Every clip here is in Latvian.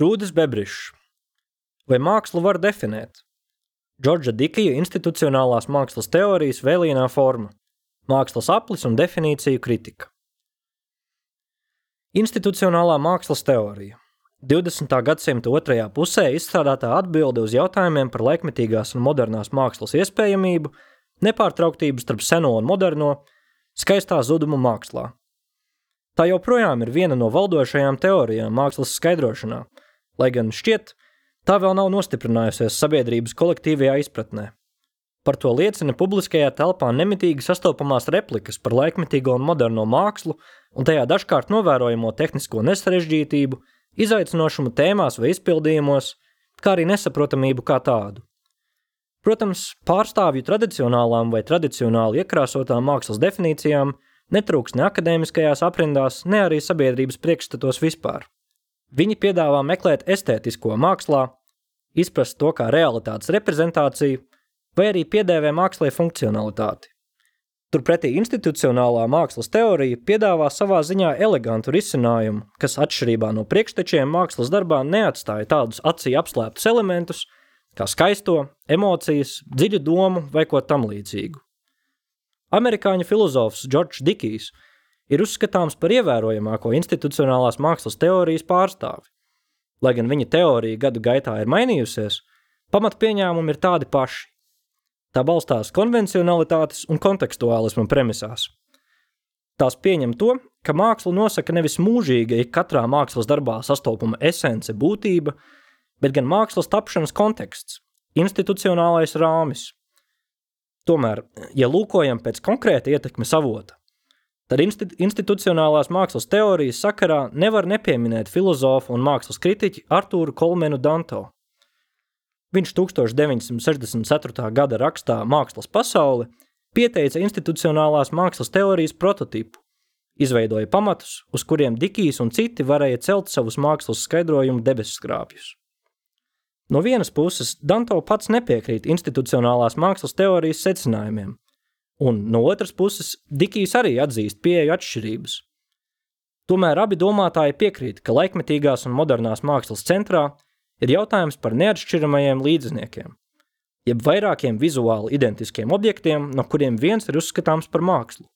Rūdis Bebrišs. Vai mākslu var definēt? Džordža Dikija institucionālās mākslas teorijas vēlienā forma – mākslas aplis un definīciju kritika. Institucionālā mākslas teorija 20. gadsimta otrajā pusē izstrādātā atbilde uz jautājumiem par laikmetīgās un modernās mākslas iespējamību, nepārtrauktību starp seno un moderno, skaistā zuduma mākslā. Tā joprojām ir viena no valdošajām teorijām mākslas skaidrošanā, lai gan šķiet, tā vēl nav nostiprinājusies sabiedrības kolektīvajā izpratnē. Par to liecina publiskajā telpā nemitīgi sastopamās replikas par laikmetīgo un moderno mākslu un tajā dažkārt novērojamo tehnisko nesarežģītību, izaicinošumu tēmās vai izpildījumos, kā arī nesaprotamību kā tādu. Protams, pārstāvju tradicionālām vai tradicionāli iekrāsotām mākslas definīcijām netrūks ne akadēmiskajās aprindās, ne arī sabiedrības priekšstatos vispār. Viņi piedāvā meklēt estētisko mākslā, izprast to kā realitātes reprezentāciju, vai arī piedēvē mākslē funkcionalitāti. Turpretī institucionālā mākslas teorija piedāvā savā ziņā elegantu risinājumu, kas atšķirībā no priekštečiem mākslas darbā neatstāja tādus acī apslēptus elementus, kā skaisto, emocijas, dziļu domu vai ko tam līdzīgu. Amerikāņu filozofs Džordžs Dikijs – ir uzskatāms par ievērojamāko institucionālās mākslas teorijas pārstāvi. Lai gan viņa teorija gadu gaitā ir mainījusies, pamatpieņēmumi ir tādi paši. Tā balstās konvencionalitātes un kontekstuālisma premisās. Tās pieņem to, ka mākslu nosaka nevis mūžīga ik katrā mākslas darbā sastopama esence būtība, bet gan mākslas tapšanas konteksts, institucionālais rāmis. Tomēr, ja lūkojam pēc konkrēta ietekmes avota, tad institucionālās mākslas teorijas sakarā nevar nepieminēt filozofu un mākslas kritiķi Artūru Kolmenu Danto. Viņš 1964. gada rakstā Mākslas pasaule pieteica institucionālās mākslas teorijas prototipu, izveidoja pamatus, uz kuriem Dikijs un citi varēja celt savus mākslas skaidrojumu debesskrāpjus. No vienas puses, Danto pats nepiekrīt institucionālās mākslas teorijas secinājumiem – Un no otras puses, Dikijs arī atzīst pieeju atšķirības. Tomēr abi domātāji piekrīt, ka laikmetīgās un modernās mākslas centrā ir jautājums par neatšķiramajiem līdzniekiem, jeb vairākiem vizuāli identiskiem objektiem, no kuriem viens ir uzskatāms par mākslu.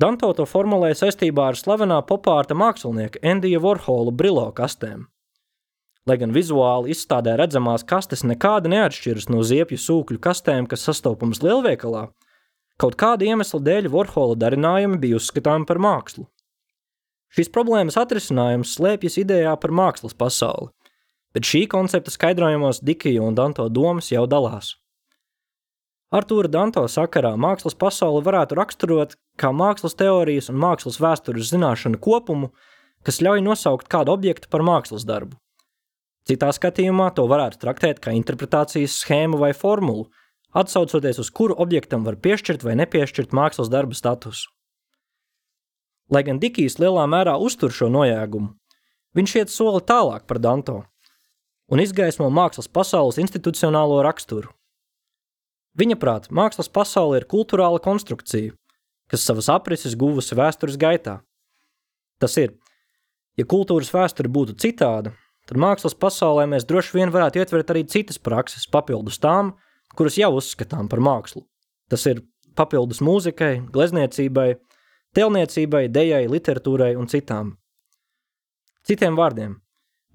Danto to formulēja saistībā ar slavenā popārta mākslinieka Endija Vorhola brilo kastēm. Lai gan vizuāli izstādē redzamās kastes nekādi neatšķiras no ziepju sūkļu kastēm, kas sastopamas lielveikalā, Kaut kāda iemesla dēļ Vorhola darinājumi bija uzskatāmi par mākslu. Šīs problēmas atrisinājums slēpjas idejā par mākslas pasauli, bet šī koncepta skaidrojumos Dikija un Danto domas jau dalās. Artūra Danto sakarā mākslas pasauli varētu raksturot kā mākslas teorijas un mākslas vēstures zināšanu kopumu, kas ļauj nosaukt kādu objektu par mākslas darbu. Citā skatījumā to varētu traktēt kā interpretācijas schēmu vai formulu, atsaucoties uz kuru objektam var piešķirt vai nepiešķirt mākslas darba statusu. Lai gan Dikijs lielā mērā uztur šo nojēgumu, viņš iet soli tālāk par Danto un izgaismo mākslas pasaules institucionālo raksturu. Viņa prāt, mākslas pasaule ir kultūrāla konstrukcija, kas savas aprises guvusi vēstures gaitā. Tas ir, ja kultūras vēsture būtu citāda, tad mākslas pasaulē mēs droši vien varētu ietvert arī citas prakses papildus tām, kurus jau uzskatām par mākslu. Tas ir papildus mūzikai, glezniecībai, telniecībai, dejai, literatūrai un citām. Citiem vārdiem,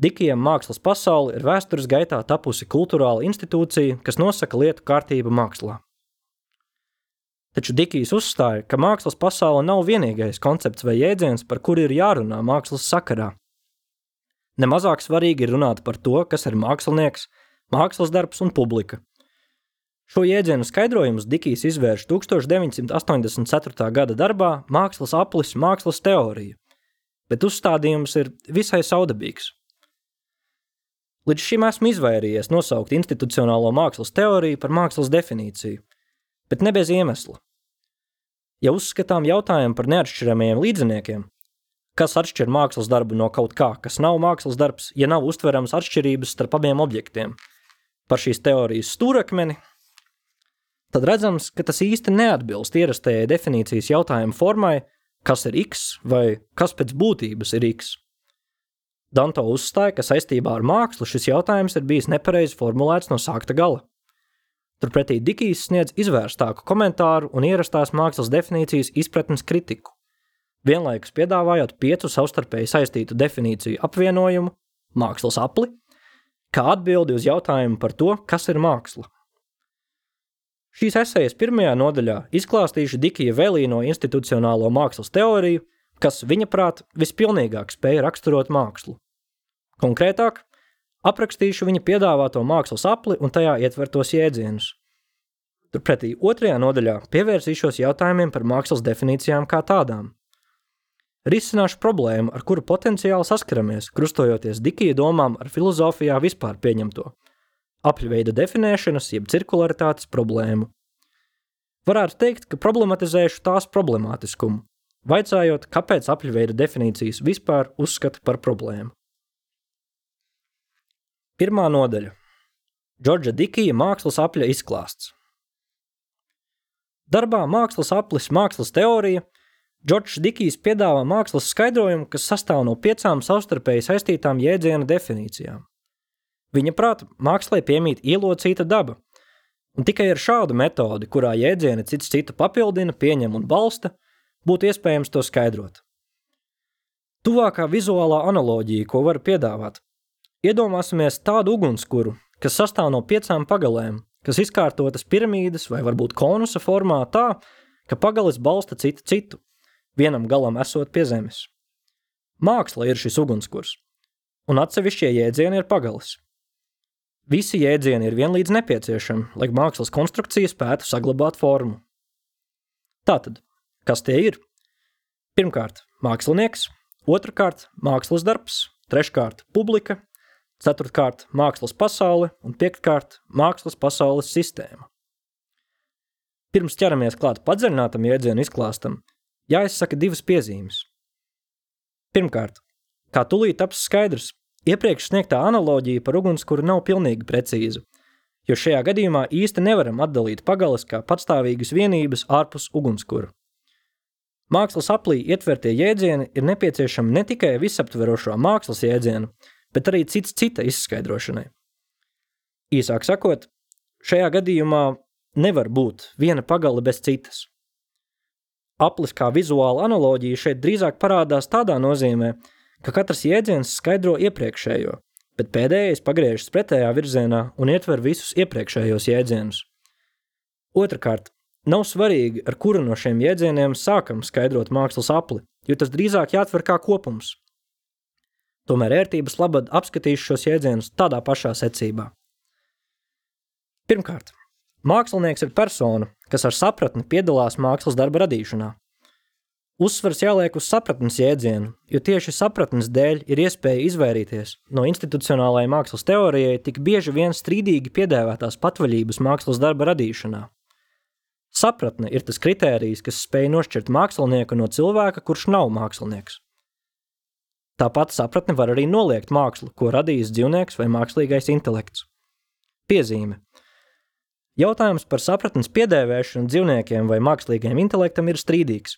Dikijam mākslas pasaule ir vēstures gaitā tapusi kultūrāla institūcija, kas nosaka lietu kārtību mākslā. Taču Dikijs uzstāja, ka mākslas pasaule nav vienīgais koncepts vai jēdziens, par kuru ir jārunā mākslas sakarā. Nemazāk svarīgi ir runāt par to, kas ir mākslinieks, mākslas darbs un publika – Šo jēdzienu skaidrojumus Dikijs izvērš 1984. gada darbā Mākslas aplis mākslas teorija, bet uzstādījums ir visai saudabīgs. Līdz šim esmu izvairījies nosaukt institucionālo mākslas teoriju par mākslas definīciju, bet ne bez iemesla. Ja uzskatām jautājumu par neatšķiramajiem līdziniekiem, kas atšķir mākslas darbu no kaut kā, kas nav mākslas darbs, ja nav uztverams atšķirības starp abiem objektiem, par šīs teorijas stūrakmeni – tad redzams, ka tas īsti neatbilst ierastajai definīcijas jautājumu formai, kas ir x vai kas pēc būtības ir x. Danto uzstāja, ka saistībā ar mākslu šis jautājums ir bijis nepareizi formulēts no sākta gala. Turpretī Dikijs sniedz izvērstāku komentāru un ierastās mākslas definīcijas izpratnes kritiku, vienlaikus piedāvājot piecu savstarpēji saistītu definīciju apvienojumu, mākslas apli, kā atbildi uz jautājumu par to, kas ir māksla. Šīs esejas pirmajā nodaļā izklāstīšu Dikija Velīno institucionālo mākslas teoriju, kas, viņa prāt, vispilnīgāk spēja raksturot mākslu. Konkrētāk, aprakstīšu viņa piedāvāto mākslas apli un tajā ietvertos jēdzienus. Turpretī otrajā nodaļā pievērsīšos jautājumiem par mākslas definīcijām kā tādām. Risināšu problēmu, ar kuru potenciāli saskaramies, krustojoties Dikija domām ar filozofijā vispār pieņemto – apļveida definēšanas jeb cirkularitātes problēmu. Varētu teikt, ka problematizēšu tās problemātiskumu, vaicājot, kāpēc apļveida definīcijas vispār uzskata par problēmu. Pirmā nodaļa – Džordža Dikija mākslas apļa izklāsts. Darbā mākslas aplis mākslas teorija Džordžs Dikijs piedāvā mākslas skaidrojumu, kas sastāv no piecām savstarpēji saistītām jēdziena definīcijām. Viņa prāta mākslai piemīt ielocīta daba, un tikai ar šādu metodi, kurā jēdzieni cits citu papildina, pieņem un balsta, būtu iespējams to skaidrot. Tuvākā vizuālā analoģija, ko var piedāvāt, Iedomāsimies tādu ugunskura, kas sastāv no piecām pagalēm, kas izkārtotas piramīdas vai varbūt konusa formā tā, ka pagalis balsta citu citu, vienam galam esot pie zemes. Māksla ir šis ugunskurs, un atsevišķie jēdzieni ir pagalis. Visi jēdzieni ir vienlīdz nepieciešami, lai mākslas konstrukcija spētu saglabāt formu. Tātad, kas tie ir? Pirmkārt, mākslinieks, otrkārt, mākslas darbs, treškārt, publika, ceturtkārt mākslas pasaule un piektkārt mākslas pasaules sistēma. Pirms ķeramies klāt padziļinātam jēdzienu izklāstam, jāizsaka divas piezīmes. Pirmkārt, kā tulīt taps skaidrs, iepriekš sniegtā analoģija par ugunskura nav pilnīgi precīza, jo šajā gadījumā īsti nevaram atdalīt pagalas kā patstāvīgas vienības ārpus ugunskura. Mākslas aplī ietvertie jēdzieni ir nepieciešami ne tikai visaptverošo mākslas jēdzienu, bet arī cits cita izskaidrošanai. Īsāk sakot, šajā gadījumā nevar būt viena pagale bez citas. Aplis kā vizuāla analoģija šeit drīzāk parādās tādā nozīmē, ka katrs jēdziens skaidro iepriekšējo, bet pēdējais pagriežas pretējā virzienā un ietver visus iepriekšējos jēdzienus. Otrakārt, nav svarīgi, ar kuru no šiem jēdzieniem sākam skaidrot mākslas apli, jo tas drīzāk jāatver kā kopums – Tomēr ērtības labad apskatīšu šos jēdzienus tādā pašā secībā. Pirmkārt, mākslinieks ir persona, kas ar sapratni piedalās mākslas darba radīšanā. Uzsvars jāliek uz sapratnes jēdzienu, jo tieši sapratnes dēļ ir iespēja izvairīties no institucionālajai mākslas teorijai tik bieži vien strīdīgi piedēvētās patvaļības mākslas darba radīšanā. Sapratne ir tas kritērijs, kas spēj nošķirt mākslinieku no cilvēka, kurš nav mākslinieks. Tāpat sapratne var arī noliegt mākslu, ko radījis dzīvnieks vai mākslīgais intelekts. Piezīme. Jautājums par sapratnes piedēvēšanu dzīvniekiem vai mākslīgajam intelektam ir strīdīgs,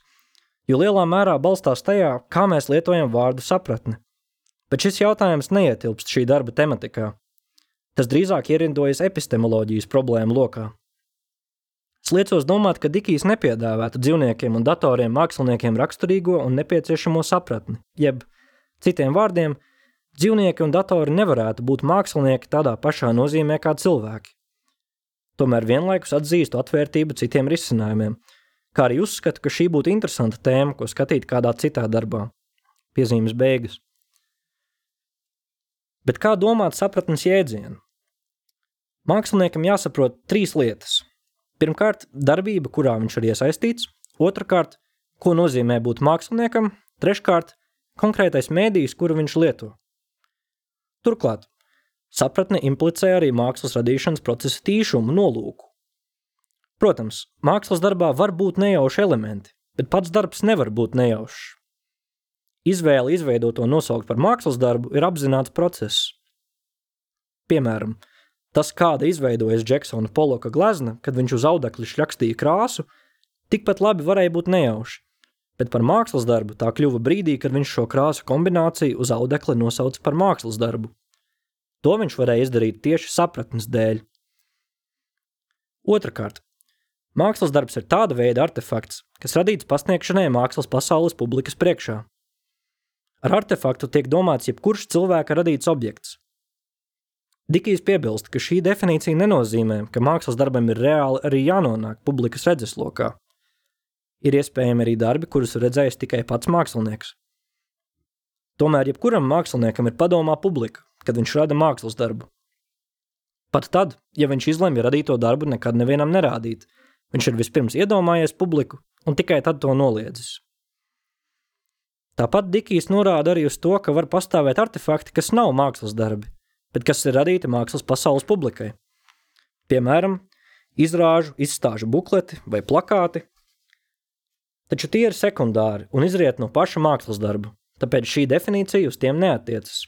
jo lielā mērā balstās tajā, kā mēs lietojam vārdu sapratne. Bet šis jautājums neietilpst šī darba tematikā. Tas drīzāk ierindojas epistemoloģijas problēmu lokā. Sliecos domāt, ka Dikijs nepiedāvētu dzīvniekiem un datoriem māksliniekiem raksturīgo un nepieciešamo sapratni, jeb – Citiem vārdiem, dzīvnieki un datori nevarētu būt mākslinieki tādā pašā nozīmē kā cilvēki. Tomēr vienlaikus atzīstu atvērtību citiem risinājumiem, kā arī uzskatu, ka šī būtu interesanta tēma, ko skatīt kādā citā darbā. Piezīmes beigas. Bet kā domāt sapratnes jēdzienu? Māksliniekam jāsaprot trīs lietas. Pirmkārt, darbība, kurā viņš ir iesaistīts, otrkārt, ko nozīmē būt māksliniekam, treškārt, konkrētais mēdījis, kuru viņš lieto. Turklāt, sapratne implicē arī mākslas radīšanas procesa tīšumu nolūku. Protams, mākslas darbā var būt nejauši elementi, bet pats darbs nevar būt nejaušs. Izvēle izveidot to nosaukt par mākslas darbu ir apzināts process. Piemēram, tas, kāda izveidojas Džeksona Poloka glezna, kad viņš uz audekļa šļakstīja krāsu, tikpat labi varēja būt nejauši, bet par mākslas darbu tā kļuva brīdī, kad viņš šo krāsu kombināciju uz audekli nosauca par mākslas darbu. To viņš varēja izdarīt tieši sapratnes dēļ. Otrakārt, mākslas darbs ir tāda veida artefakts, kas radīts pasniegšanai mākslas pasaules publikas priekšā. Ar artefaktu tiek domāts jebkurš cilvēka radīts objekts. Dikijs piebilst, ka šī definīcija nenozīmē, ka mākslas darbam ir reāli arī jānonāk publikas redzeslokā. Ir iespējami arī darbi, kurus redzējis tikai pats mākslinieks. Tomēr jebkuram māksliniekam ir padomā publika, kad viņš rada mākslas darbu. Pat tad, ja viņš izlemj radīto darbu nekad nevienam nerādīt, viņš ir vispirms iedomājies publiku un tikai tad to noliedzis. Tāpat Dikijs norāda arī uz to, ka var pastāvēt artefakti, kas nav mākslas darbi, bet kas ir radīti mākslas pasaules publikai. Piemēram, izrāžu, izstāžu bukleti vai plakāti, taču tie ir sekundāri un izriet no paša mākslas darba, tāpēc šī definīcija uz tiem neatiecas.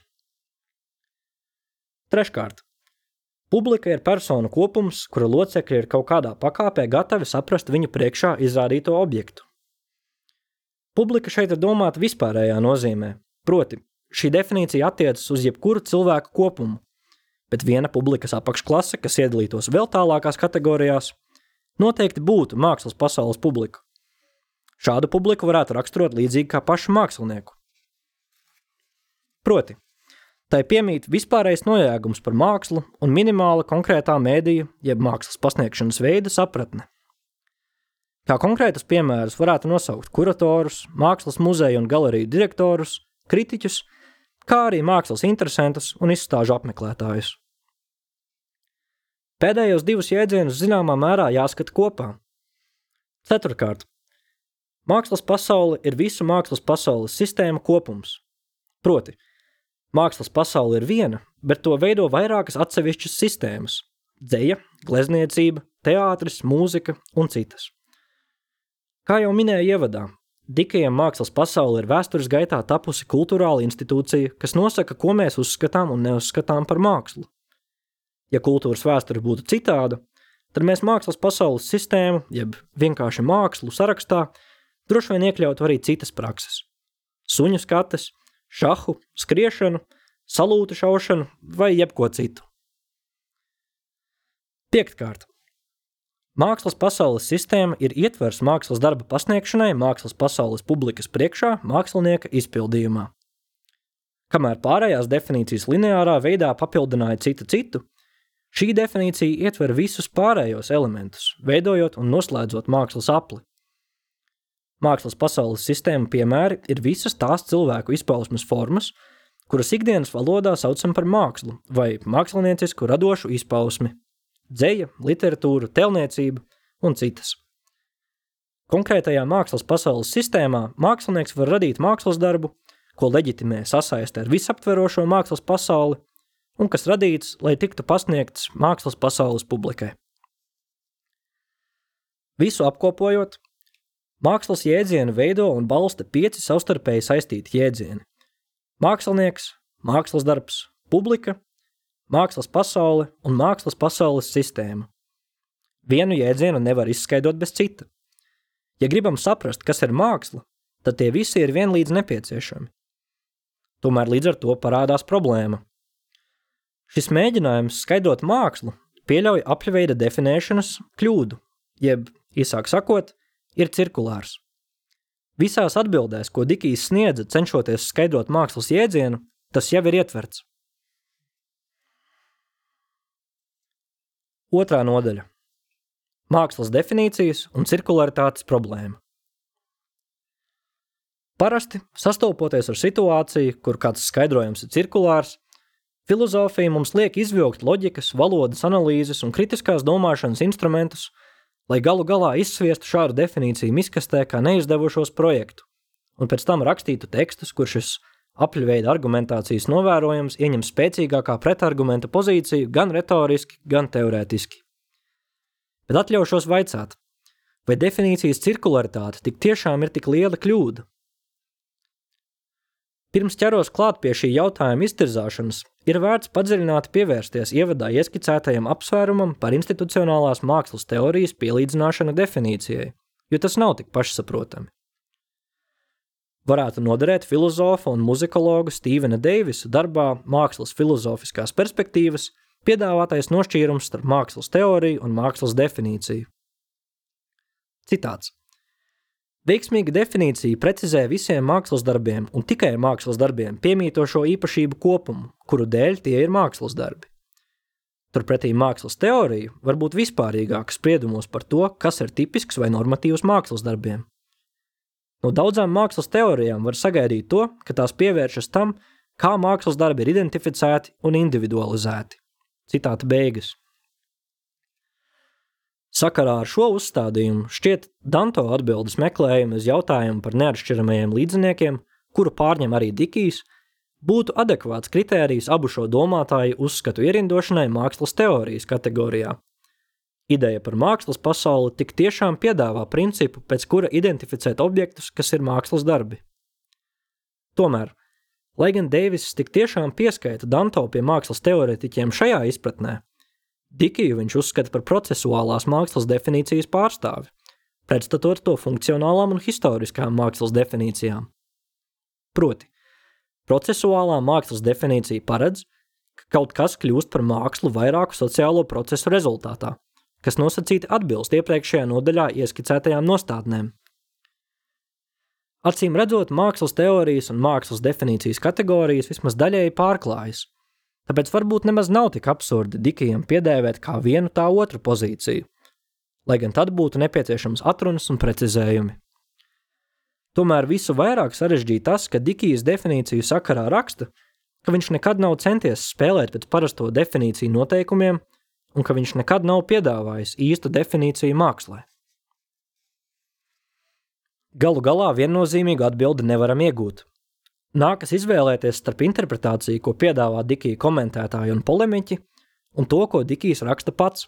Treškārt, publika ir personu kopums, kura locekļi ir kaut kādā pakāpē gatavi saprast viņu priekšā izrādīto objektu. Publika šeit ir domāta vispārējā nozīmē, proti, šī definīcija attiecas uz jebkuru cilvēku kopumu, bet viena publikas apakšklase, kas iedalītos vēl tālākās kategorijās, noteikti būtu mākslas pasaules publika. Šādu publiku varētu raksturot līdzīgi kā pašu mākslinieku. Proti, tai piemīt vispārējais nojēgums par mākslu un minimāla konkrētā mēdīja, jeb mākslas pasniegšanas veida sapratne. Kā konkrētus piemērus varētu nosaukt kuratorus, mākslas muzeju un galeriju direktorus, kritiķus, kā arī mākslas interesantus un izstāžu apmeklētājus. Pēdējos divus jēdzienus zināmā mērā jāskata kopā. Ceturkārt, Mākslas pasaule ir visu mākslas pasaules sistēma kopums. Proti, mākslas pasaule ir viena, bet to veido vairākas atsevišķas sistēmas – dzeja, glezniecība, teātris, mūzika un citas. Kā jau minēju ievadā, Dikajam mākslas pasaule ir vēstures gaitā tapusi kultūrāla institūcija, kas nosaka, ko mēs uzskatām un neuzskatām par mākslu. Ja kultūras vēsture būtu citāda, tad mēs mākslas pasaules sistēmu, jeb vienkārši mākslu sarakstā, droši vien iekļautu arī citas prakses – suņu skates, šahu, skriešanu, salūtu šaušanu vai jebko citu. Piektkārt. Mākslas pasaules sistēma ir ietvers mākslas darba pasniegšanai mākslas pasaules publikas priekšā mākslinieka izpildījumā. Kamēr pārējās definīcijas lineārā veidā papildināja cita citu, šī definīcija ietver visus pārējos elementus, veidojot un noslēdzot mākslas apli. Mākslas pasaules sistēma piemēri ir visas tās cilvēku izpausmes formas, kuras ikdienas valodā saucam par mākslu vai māksliniecisku radošu izpausmi – dzeja, literatūra, telniecība un citas. Konkrētajā mākslas pasaules sistēmā mākslinieks var radīt mākslas darbu, ko leģitimē sasaist ar visaptverošo mākslas pasauli un kas radīts, lai tiktu pasniegts mākslas pasaules publikai. Visu apkopojot, Mākslas jēdzienu veido un balsta pieci savstarpēji saistīti jēdzieni – mākslinieks, mākslas darbs, publika, mākslas pasaule un mākslas pasaules sistēma. Vienu jēdzienu nevar izskaidrot bez cita. Ja gribam saprast, kas ir māksla, tad tie visi ir vienlīdz nepieciešami. Tomēr līdz ar to parādās problēma. Šis mēģinājums skaidrot mākslu pieļauj apļveida definēšanas kļūdu, jeb, īsāk sakot, ir cirkulārs. Visās atbildēs, ko Dikijs sniedza, cenšoties skaidrot mākslas jēdzienu, tas jau ir ietverts. Otrā nodaļa – mākslas definīcijas un cirkularitātes problēma. Parasti, sastopoties ar situāciju, kur kāds skaidrojums ir cirkulārs, filozofija mums liek izvilkt loģikas, valodas analīzes un kritiskās domāšanas instrumentus – lai galu galā izsviestu šādu definīciju miskastē kā neizdevušos projektu, un pēc tam rakstītu tekstus, kur šis apļveida argumentācijas novērojums ieņem spēcīgākā pretargumenta pozīciju gan retoriski, gan teorētiski. Bet atļaušos vaicāt, vai definīcijas cirkularitāte tik tiešām ir tik liela kļūda? Pirms ķeros klāt pie šī jautājuma iztirzāšanas, ir vērts padziļināti pievērsties ievadā ieskicētajam apsvērumam par institucionālās mākslas teorijas pielīdzināšanu definīcijai, jo tas nav tik pašsaprotami. varētu noderēt filozofa un muzikologa Stīvena Deivisa darbā Mākslas filozofiskās perspektīvas piedāvātais nošķīrums starp mākslas teoriju un mākslas definīciju. Citāts. Veiksmīga definīcija precizē visiem mākslas darbiem un tikai mākslas darbiem piemītošo īpašību kopumu, kuru dēļ tie ir mākslas darbi. Turpretī mākslas teorija var būt vispārīgāka spriedumos par to, kas ir tipisks vai normatīvs mākslas darbiem. No daudzām mākslas teorijām var sagaidīt to, ka tās pievēršas tam, kā mākslas darbi ir identificēti un individualizēti. Citāta beigas. Sakarā ar šo uzstādījumu šķiet Danto atbildes meklējumi uz jautājumu par neatšķiramajiem līdziniekiem, kuru pārņem arī Dikijs, būtu adekvāts kritērijs abu šo domātāju uzskatu ierindošanai mākslas teorijas kategorijā. Ideja par mākslas pasauli tik tiešām piedāvā principu, pēc kura identificēt objektus, kas ir mākslas darbi. Tomēr Lai gan Deiviss tik tiešām pieskaita Danto pie mākslas teorētiķiem šajā izpratnē, Dikiju viņš uzskata par procesuālās mākslas definīcijas pārstāvi, pretstatot to funkcionālām un historiskām mākslas definīcijām. Proti, procesuālā mākslas definīcija paredz, ka kaut kas kļūst par mākslu vairāku sociālo procesu rezultātā, kas nosacīti atbilst iepriekšējā nodaļā ieskicētajām nostādnēm. Acīm redzot, mākslas teorijas un mākslas definīcijas kategorijas vismaz daļēji pārklājas, tāpēc varbūt nemaz nav tik absurdi dikajiem piedēvēt kā vienu tā otru pozīciju, lai gan tad būtu nepieciešams atrunas un precizējumi. Tomēr visu vairāk sarežģīja tas, ka Dikijas definīciju sakarā raksta, ka viņš nekad nav centies spēlēt pēc parasto definīciju noteikumiem un ka viņš nekad nav piedāvājis īstu definīciju mākslē. Galu galā viennozīmīgu atbildi nevaram iegūt. Nākas izvēlēties starp interpretāciju, ko piedāvā Dikija komentētāji un polemiķi, un to, ko Dikijs raksta pats.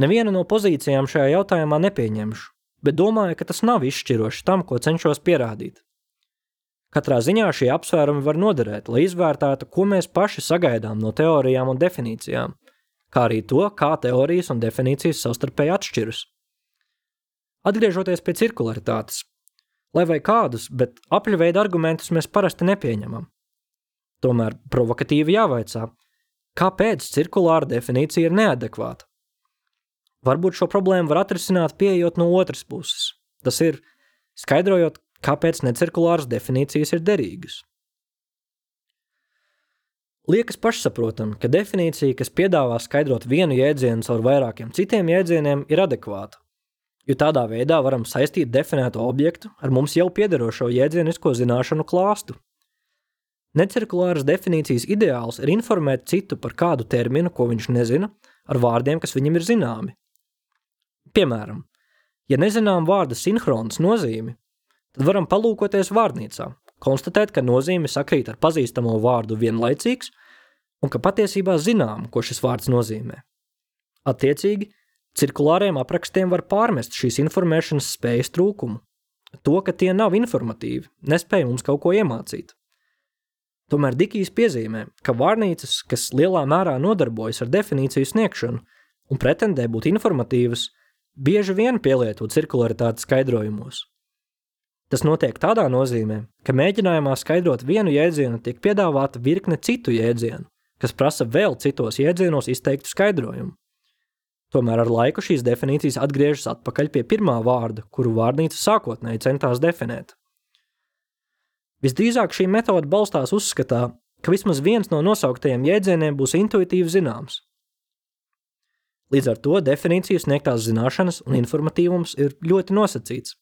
Nevienu no pozīcijām šajā jautājumā nepieņemšu, bet domāju, ka tas nav izšķiroši tam, ko cenšos pierādīt. Katrā ziņā šie apsvērumi var noderēt, lai izvērtētu, ko mēs paši sagaidām no teorijām un definīcijām, kā arī to, kā teorijas un definīcijas savstarpēji atšķiras. Atgriežoties pie cirkularitātes, lai vai kādus, bet apļveida argumentus mēs parasti nepieņemam. Tomēr provokatīvi jāvaicā, kāpēc cirkulāra definīcija ir neadekvāta? Varbūt šo problēmu var atrisināt pieejot no otras puses. Tas ir skaidrojot, kāpēc necirkulāras definīcijas ir derīgas. Liekas pašsaprotami, ka definīcija, kas piedāvā skaidrot vienu jēdzienu caur vairākiem citiem jēdzieniem, ir adekvāta jo tādā veidā varam saistīt definēto objektu ar mums jau piederošo jēdzienisko zināšanu klāstu. Necirkulāras definīcijas ideāls ir informēt citu par kādu terminu, ko viņš nezina, ar vārdiem, kas viņam ir zināmi. Piemēram, ja nezinām vārda sinhrons nozīmi, tad varam palūkoties vārnīcā, konstatēt, ka nozīme sakrīt ar pazīstamo vārdu vienlaicīgs un ka patiesībā zinām, ko šis vārds nozīmē. Attiecīgi, Cirkulāriem aprakstiem var pārmest šīs informēšanas spējas trūkumu. To, ka tie nav informatīvi, nespēja mums kaut ko iemācīt. Tomēr Dikijs piezīmē, ka vārnīcas, kas lielā mērā nodarbojas ar definīciju sniegšanu un pretendē būt informatīvas, bieži vien pielieto cirkularitātes skaidrojumos. Tas notiek tādā nozīmē, ka mēģinājumā skaidrot vienu jēdzienu tiek piedāvāta virkne citu jēdzienu, kas prasa vēl citos jēdzienos izteiktu skaidrojumu. Tomēr ar laiku šīs definīcijas atgriežas atpakaļ pie pirmā vārda, kuru vārnīca sākotnēji centās definēt. Visdrīzāk šī metode balstās uzskatā, ka vismaz viens no nosauktajiem jēdzieniem būs intuitīvi zināms. Līdz ar to definīcijas sniegtās zināšanas un informatīvums ir ļoti nosacīts.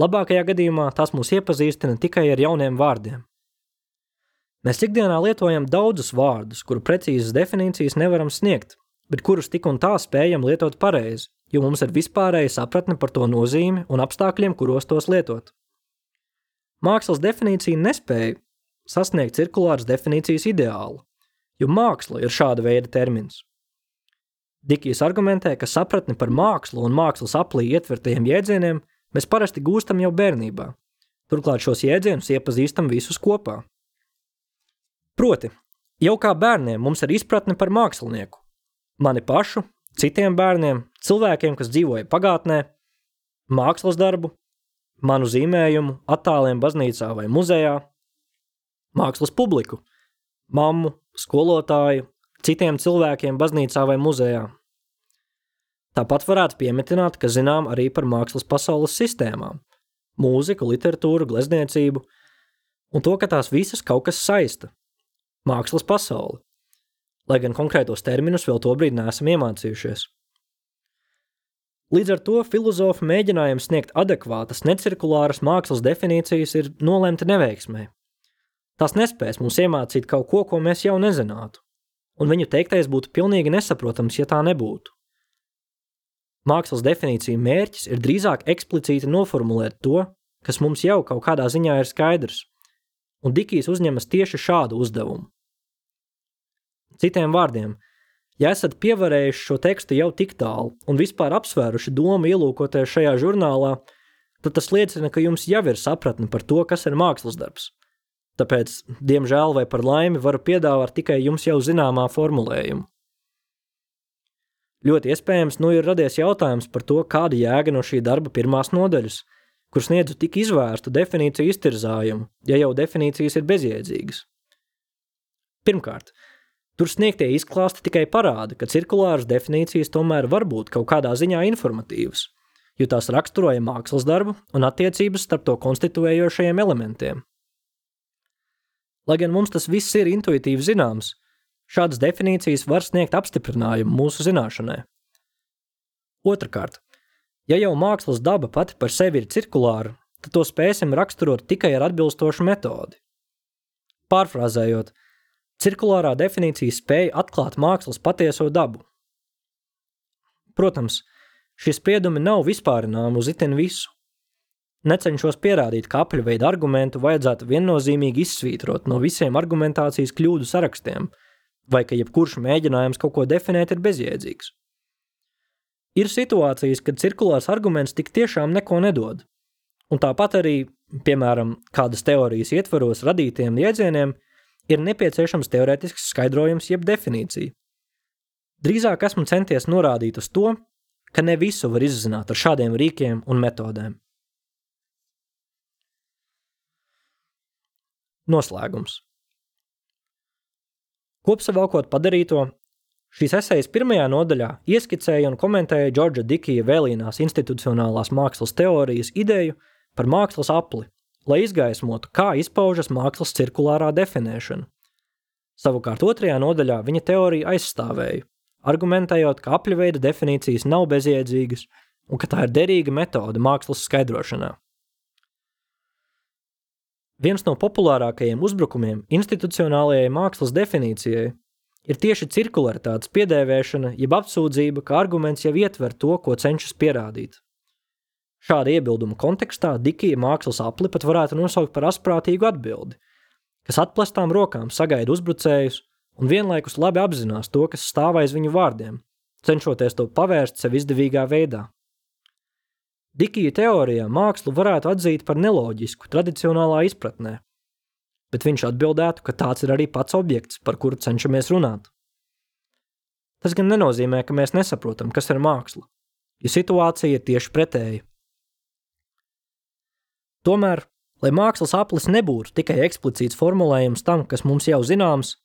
Labākajā gadījumā tas mūs iepazīstina tikai ar jauniem vārdiem. Mēs ikdienā lietojam daudzus vārdus, kuru precīzas definīcijas nevaram sniegt, bet kurus tik un tā spējam lietot pareizi, jo mums ir vispārēja sapratne par to nozīmi un apstākļiem, kuros tos lietot. Mākslas definīcija nespēja sasniegt cirkulāras definīcijas ideālu, jo māksla ir šāda veida termins. Dikijs argumentē, ka sapratni par mākslu un mākslas aplī ietvertajiem jēdzieniem mēs parasti gūstam jau bērnībā. Turklāt šos jēdzienus iepazīstam visus kopā. Proti, jau kā bērniem mums ir izpratne par mākslinieku, mani pašu, citiem bērniem, cilvēkiem, kas dzīvoja pagātnē, mākslas darbu, manu zīmējumu, attāliem baznīcā vai muzejā, mākslas publiku, mammu, skolotāju, citiem cilvēkiem baznīcā vai muzejā. Tāpat varētu piemetināt, ka zinām arī par mākslas pasaules sistēmām – mūziku, literatūru, glezniecību, un to, ka tās visas kaut kas saista – mākslas pasauli, lai gan konkrētos terminus vēl tobrīd neesam iemācījušies. Līdz ar to filozofu mēģinājums sniegt adekvātas, necirkulāras mākslas definīcijas ir nolemti neveiksmē. Tās nespēs mums iemācīt kaut ko, ko mēs jau nezinātu, un viņu teiktais būtu pilnīgi nesaprotams, ja tā nebūtu. Mākslas definīcija mērķis ir drīzāk eksplicīti noformulēt to, kas mums jau kaut kādā ziņā ir skaidrs, un Dikijs uzņemas tieši šādu uzdevumu. Citiem vārdiem, ja esat pievarējuši šo tekstu jau tik tālu un vispār apsvēruši domu ielūkoties šajā žurnālā, tad tas liecina, ka jums jau ir sapratne par to, kas ir mākslas darbs. Tāpēc, diemžēl vai par laimi, varu piedāvāt tikai jums jau zināmā formulējumu. Ļoti iespējams, nu ir radies jautājums par to, kāda jēga no šī darba pirmās nodaļas, kur sniedzu tik izvērstu definīciju iztirzājumu, ja jau definīcijas ir bezjēdzīgas. Pirmkārt, tur sniegtie izklāsti tikai parāda, ka cirkulāras definīcijas tomēr var būt kaut kādā ziņā informatīvas, jo tās raksturoja mākslas darbu un attiecības starp to konstituējošajiem elementiem. Lai gan mums tas viss ir intuitīvi zināms, Šādas definīcijas var sniegt apstiprinājumu mūsu zināšanai. Otrakārt, ja jau mākslas daba pati par sevi ir cirkulāra, tad to spēsim raksturot tikai ar atbilstošu metodi. Pārfrāzējot, cirkulārā definīcija spēja atklāt mākslas patieso dabu. Protams, šie spriedumi nav vispārināmi uz itin visu. Necenšos pierādīt, ka apļu veidu argumentu vajadzētu viennozīmīgi izsvītrot no visiem argumentācijas kļūdu sarakstiem – vai ka jebkurš mēģinājums kaut ko definēt ir bezjēdzīgs. Ir situācijas, kad cirkulārs arguments tik tiešām neko nedod, un tāpat arī, piemēram, kādas teorijas ietvaros radītiem jēdzieniem, ir nepieciešams teorētisks skaidrojums jeb definīcija. Drīzāk esmu centies norādīt uz to, ka ne visu var izzināt ar šādiem rīkiem un metodēm. Noslēgums. Kopsavilkot padarīto, šīs esejas pirmajā nodaļā ieskicēja un komentēja Džordža Dikija vēlīnās institucionālās mākslas teorijas ideju par mākslas apli, lai izgaismotu, kā izpaužas mākslas cirkulārā definēšana. Savukārt otrajā nodaļā viņa teorija aizstāvēja, argumentējot, ka apļu veida definīcijas nav bezjēdzīgas un ka tā ir derīga metode mākslas skaidrošanā. Viens no populārākajiem uzbrukumiem institucionālajai mākslas definīcijai ir tieši cirkularitātes piedēvēšana, jeb apsūdzība, ka arguments jau ietver to, ko cenšas pierādīt. Šāda iebilduma kontekstā Dikija mākslas apli pat varētu nosaukt par asprātīgu atbildi, kas atplestām rokām sagaida uzbrucējus un vienlaikus labi apzinās to, kas stāv aiz viņu vārdiem, cenšoties to pavērst sev izdevīgā veidā. Dikija teorijā mākslu varētu atzīt par neloģisku tradicionālā izpratnē, bet viņš atbildētu, ka tāds ir arī pats objekts, par kuru cenšamies runāt. Tas gan nenozīmē, ka mēs nesaprotam, kas ir māksla, jo situācija ir tieši pretēja. Tomēr, lai mākslas aplis nebūtu tikai eksplicīts formulējums tam, kas mums jau zināms,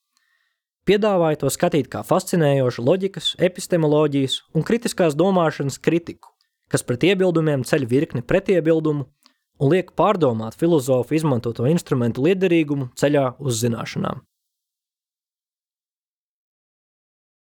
piedāvāja to skatīt kā fascinējošu loģikas, epistemoloģijas un kritiskās domāšanas kritiku kas pret iebildumiem ceļ virkni pretiebildumu un liek pārdomāt filozofu izmantoto instrumentu liederīgumu ceļā uz zināšanām.